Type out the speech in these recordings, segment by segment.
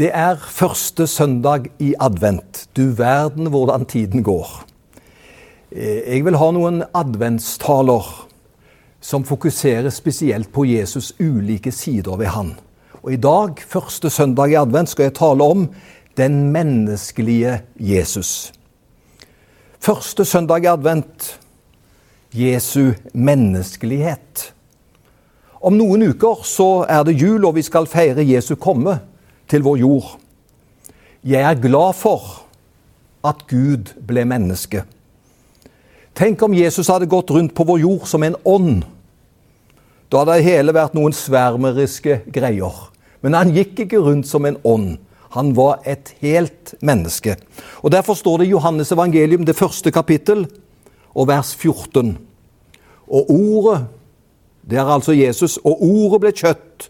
Det er første søndag i advent. Du verden hvordan tiden går. Eh, jeg vil ha noen adventstaler som fokuserer spesielt på Jesus' ulike sider ved han. Og I dag, første søndag i advent, skal jeg tale om den menneskelige Jesus. Første søndag i advent Jesu menneskelighet. Om noen uker så er det jul, og vi skal feire Jesu komme til vår jord. Jeg er glad for at Gud ble menneske. Tenk om Jesus hadde gått rundt på vår jord som en ånd. Da hadde det hele vært noen svermeriske greier. Men han gikk ikke rundt som en ånd. Han var et helt menneske. Og Derfor står det i Johannes evangelium, det første kapittel, og vers 14. Og ordet, det er altså Jesus, og ordet ble kjøtt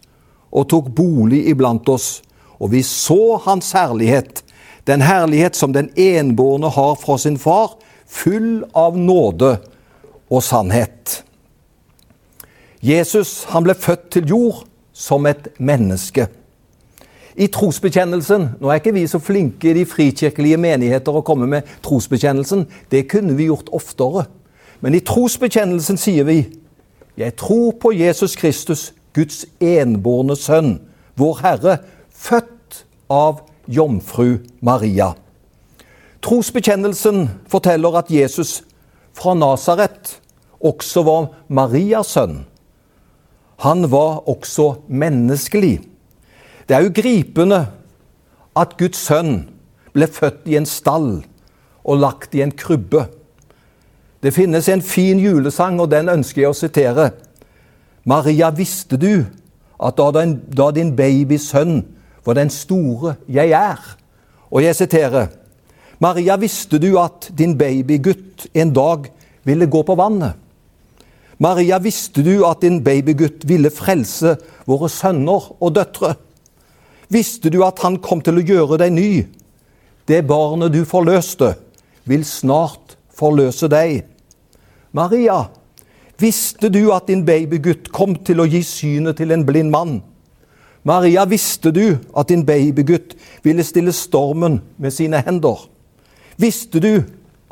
og tok bolig iblant oss og vi så hans herlighet, den herlighet som den enbårne har fra sin far, full av nåde og sannhet. Jesus han ble født til jord som et menneske. I trosbekjennelsen Nå er ikke vi så flinke i de frikirkelige menigheter å komme med trosbekjennelsen. Det kunne vi gjort oftere. Men i trosbekjennelsen sier vi Jeg tror på Jesus Kristus, Guds enbårne sønn, vår Herre, født av jomfru Maria. Trosbekjennelsen forteller at Jesus fra Nasaret også var Marias sønn. Han var også menneskelig. Det er jo gripende at Guds sønn ble født i en stall og lagt i en krybbe. Det finnes en fin julesang, og den ønsker jeg å sitere. Maria, visste du at da din babysønn for den store jeg er. Og jeg siterer Maria, visste du at din babygutt en dag ville gå på vannet? Maria, visste du at din babygutt ville frelse våre sønner og døtre? Visste du at han kom til å gjøre deg ny? Det barnet du forløste, vil snart forløse deg. Maria, visste du at din babygutt kom til å gi synet til en blind mann? Maria, visste du at din babygutt ville stille stormen med sine hender? Visste du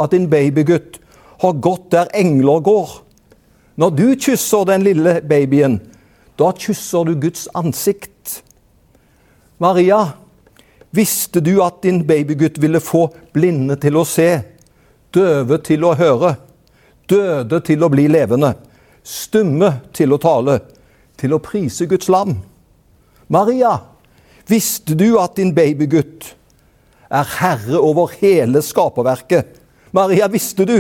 at din babygutt har gått der engler går? Når du kysser den lille babyen, da kysser du Guds ansikt. Maria, visste du at din babygutt ville få blinde til å se, døve til å høre, døde til å bli levende, stumme til å tale, til å prise Guds lam? Maria, visste du at din babygutt er herre over hele skaperverket? Maria, visste du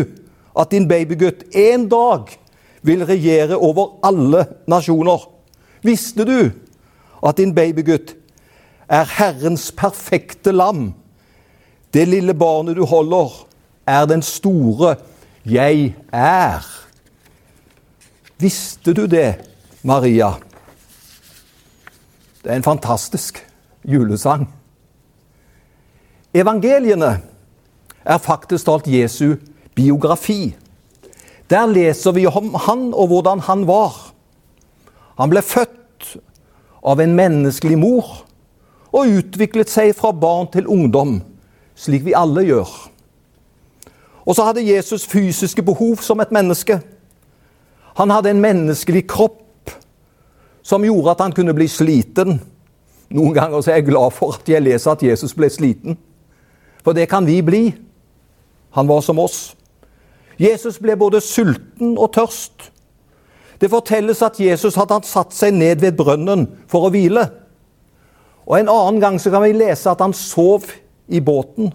at din babygutt en dag vil regjere over alle nasjoner? Visste du at din babygutt er Herrens perfekte lam? Det lille barnet du holder, er den store jeg er. Visste du det, Maria? Det er en fantastisk julesang. Evangeliene er faktisk talt Jesu biografi. Der leser vi om han og hvordan han var. Han ble født av en menneskelig mor og utviklet seg fra barn til ungdom, slik vi alle gjør. Og så hadde Jesus fysiske behov som et menneske. Han hadde en menneskelig kropp som gjorde at han kunne bli sliten. Noen ganger så er jeg glad for at jeg leser at Jesus ble sliten, for det kan vi bli. Han var som oss. Jesus ble både sulten og tørst. Det fortelles at Jesus hadde satt seg ned ved brønnen for å hvile. Og En annen gang så kan vi lese at han sov i båten.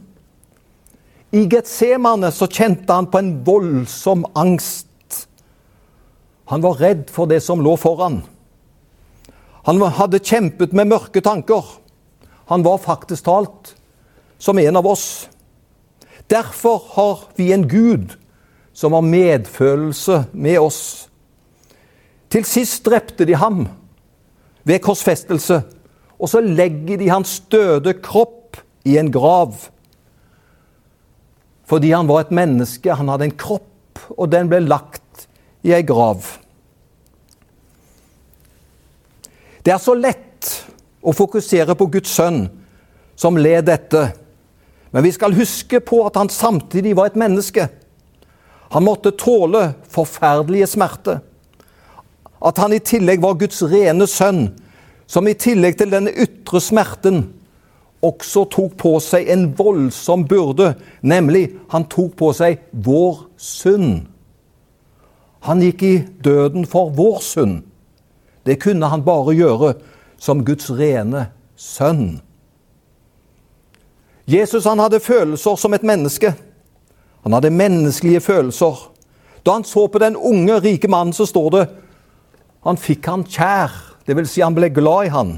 I Getsemane så kjente han på en voldsom angst. Han var redd for det som lå foran. Han hadde kjempet med mørke tanker. Han var faktisk talt som en av oss. Derfor har vi en Gud som har medfølelse med oss. Til sist drepte de ham ved korsfestelse, og så legger de hans døde kropp i en grav. Fordi han var et menneske, han hadde en kropp, og den ble lagt i ei grav. Det er så lett å fokusere på Guds sønn som led dette. Men vi skal huske på at han samtidig var et menneske. Han måtte tåle forferdelige smerte. At han i tillegg var Guds rene sønn, som i tillegg til denne ytre smerten også tok på seg en voldsom byrde, nemlig han tok på seg vår synd. Han gikk i døden for vår synd. Det kunne han bare gjøre som Guds rene sønn. Jesus han hadde følelser som et menneske. Han hadde menneskelige følelser. Da han så på den unge, rike mannen, så står det han fikk han kjær. Det vil si, han ble glad i han.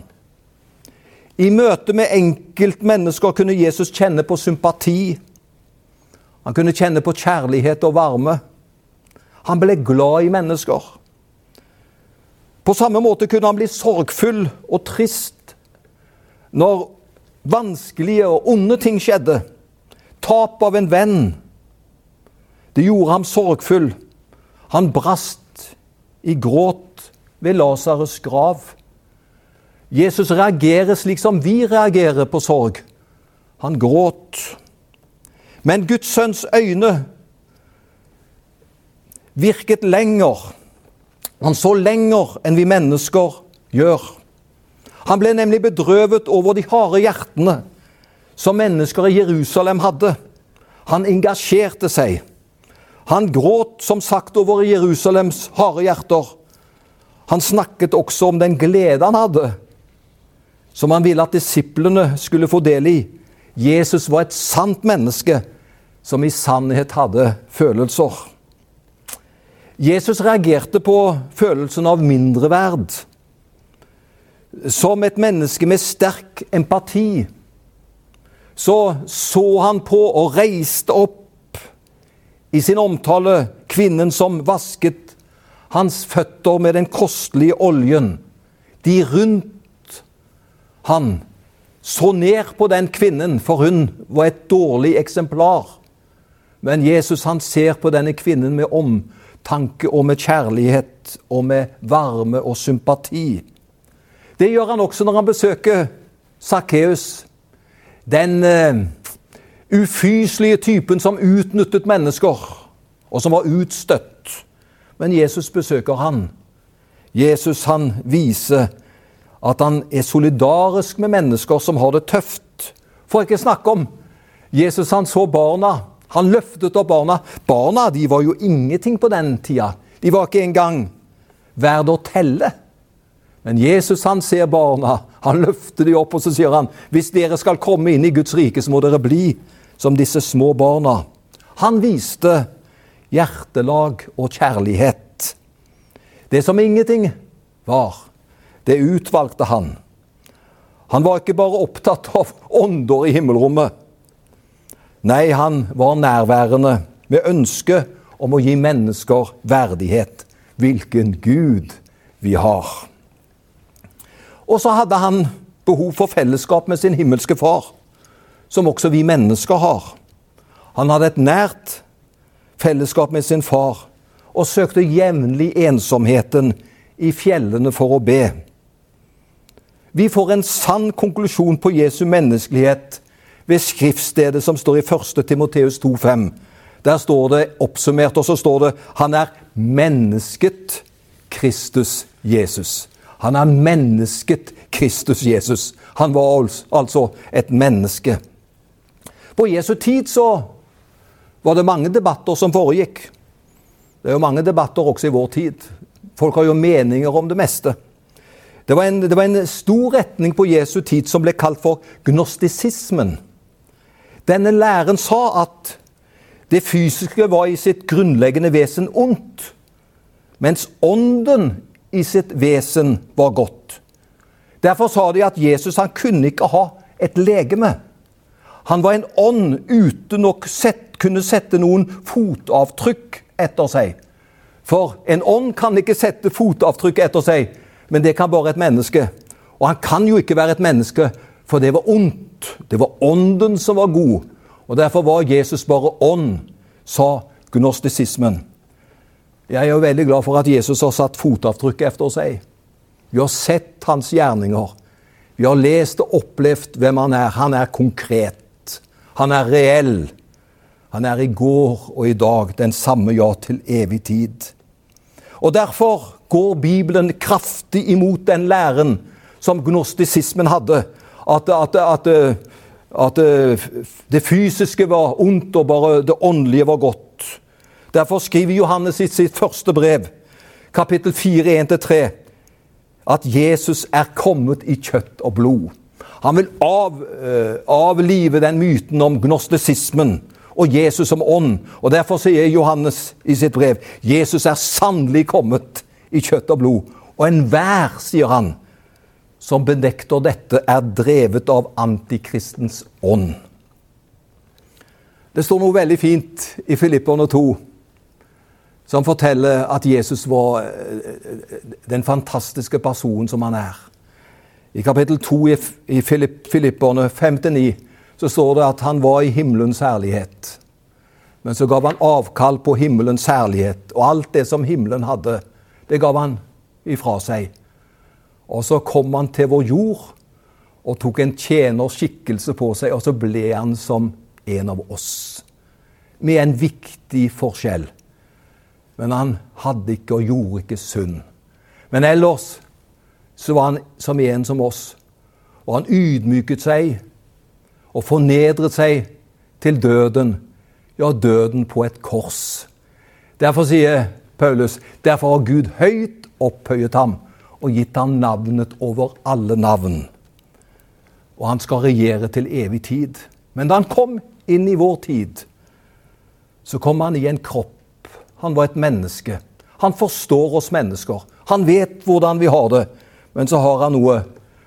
I møte med enkeltmennesker kunne Jesus kjenne på sympati. Han kunne kjenne på kjærlighet og varme. Han ble glad i mennesker. På samme måte kunne han bli sorgfull og trist når vanskelige og onde ting skjedde. Tap av en venn. Det gjorde ham sorgfull. Han brast i gråt ved Lasarus' grav. Jesus reagerer slik som vi reagerer på sorg. Han gråt. Men Guds sønns øyne virket lenger. Han så lenger enn vi mennesker gjør. Han ble nemlig bedrøvet over de harde hjertene som mennesker i Jerusalem hadde. Han engasjerte seg. Han gråt som sagt over Jerusalems harde hjerter. Han snakket også om den glede han hadde som han ville at disiplene skulle få del i. Jesus var et sant menneske som i sannhet hadde følelser. Jesus reagerte på følelsen av mindreverd. Som et menneske med sterk empati så så han på og reiste opp i sin omtale kvinnen som vasket hans føtter med den kostelige oljen. De rundt han så ned på den kvinnen, for hun var et dårlig eksemplar. Men Jesus han ser på denne kvinnen med omtanke og med kjærlighet og med varme og sympati. Det gjør han også når han besøker Sakkeus, den uh, ufyselige typen som utnyttet mennesker, og som var utstøtt. Men Jesus besøker han. Jesus han viser at han er solidarisk med mennesker som har det tøft. For ikke snakke om Jesus han så barna. Han løftet opp barna. Barna de var jo ingenting på den tida. De var ikke engang verd å telle. Men Jesus han ser barna, han løfter de opp, og så sier han hvis dere skal komme inn i Guds rike, så må dere bli som disse små barna. Han viste hjertelag og kjærlighet. Det som ingenting var. Det utvalgte han. Han var ikke bare opptatt av ånder i himmelrommet. Nei, han var nærværende med ønske om å gi mennesker verdighet. Hvilken Gud vi har. Og så hadde han behov for fellesskap med sin himmelske far, som også vi mennesker har. Han hadde et nært fellesskap med sin far og søkte jevnlig ensomheten i fjellene for å be. Vi får en sann konklusjon på Jesu menneskelighet ved skriftstedet som står i 1. Timoteus 2,5. Der står det oppsummert, og så står det han er mennesket Kristus Jesus. Han er mennesket Kristus Jesus. Han var altså et menneske. På Jesu tid så var det mange debatter som foregikk. Det er jo mange debatter også i vår tid. Folk har jo meninger om det meste. Det var, en, det var en stor retning på Jesu tid som ble kalt for gnostisismen. Denne læren sa at det fysiske var i sitt grunnleggende vesen ondt, mens ånden i sitt vesen var godt. Derfor sa de at Jesus han kunne ikke ha et legeme. Han var en ånd uten å kunne sette noen fotavtrykk etter seg. For en ånd kan ikke sette fotavtrykk etter seg, men det kan bare et menneske. Og han kan jo ikke være et menneske, for det var ondt. Det var ånden som var god. Og derfor var Jesus bare ånd, sa gnostisismen. Jeg er veldig glad for at Jesus har satt fotavtrykk etter seg. Vi har sett hans gjerninger. Vi har lest og opplevd hvem han er. Han er konkret. Han er reell. Han er i går og i dag den samme ja til evig tid. Og Derfor går Bibelen kraftig imot den læren som gnostisismen hadde. At, at, at, at det fysiske var ondt, og bare det åndelige var godt. Derfor skriver Johannes i sitt første brev, kapittel 4, 1-3, at Jesus er kommet i kjøtt og blod. Han vil av, uh, avlive den myten om gnostisismen og Jesus som ånd. Og Derfor sier Johannes i sitt brev Jesus er sannelig kommet i kjøtt og blod. Og enhver, sier han, som benekter dette, er drevet av antikristens ånd. Det står noe veldig fint i Filipperne 2 som forteller at Jesus var eh, den fantastiske personen som han er. I kapittel 2 i Filipperne 5-9 så står det at han var i himmelens herlighet. Men så gav han avkall på himmelens herlighet, og alt det som himmelen hadde, det gav han ifra seg. Og så kom han til vår jord og tok en tjeners skikkelse på seg, og så ble han som en av oss. Med en viktig forskjell. Men han hadde ikke og gjorde ikke synd. Men ellers så var han som en som oss. Og han ydmyket seg og fornedret seg til døden, ja, døden på et kors. Derfor sier Paulus derfor har Gud høyt opphøyet ham og gitt ham navnet over alle navn. Og han skal regjere til evig tid. Men da han kom inn i vår tid, så kom han i en kropp. Han var et menneske. Han forstår oss mennesker. Han vet hvordan vi har det. Men så har han noe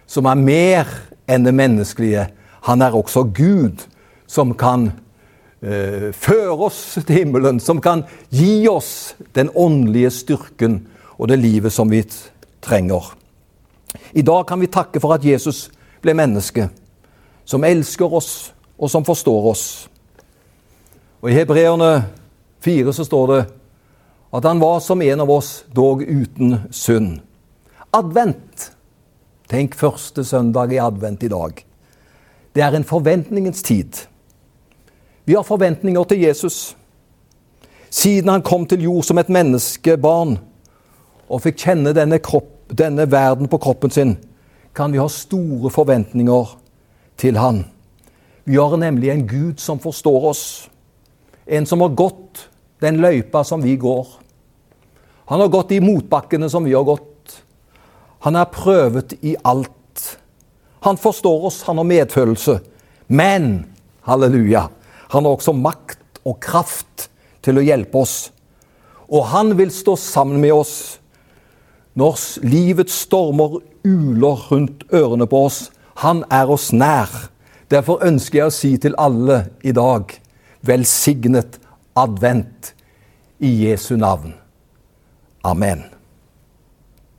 som er mer enn det menneskelige, han er også Gud som kan eh, føre oss til himmelen, som kan gi oss den åndelige styrken og det livet som vi trenger. I dag kan vi takke for at Jesus ble menneske, som elsker oss og som forstår oss. Og I Hebreerne 4 så står det at han var som en av oss, dog uten synd. Advent. Tenk første søndag i advent i dag. Det er en forventningens tid. Vi har forventninger til Jesus. Siden han kom til jord som et menneskebarn og fikk kjenne denne, kropp, denne verden på kroppen sin, kan vi ha store forventninger til han. Vi har nemlig en Gud som forstår oss. En som har gått den løypa som vi går. Han har gått de motbakkene som vi har gått. Han er prøvet i alt. Han forstår oss, han har medfølelse. Men, halleluja, han har også makt og kraft til å hjelpe oss. Og han vil stå sammen med oss når livets stormer uler rundt ørene på oss. Han er oss nær. Derfor ønsker jeg å si til alle i dag velsignet advent i Jesu navn. Amen.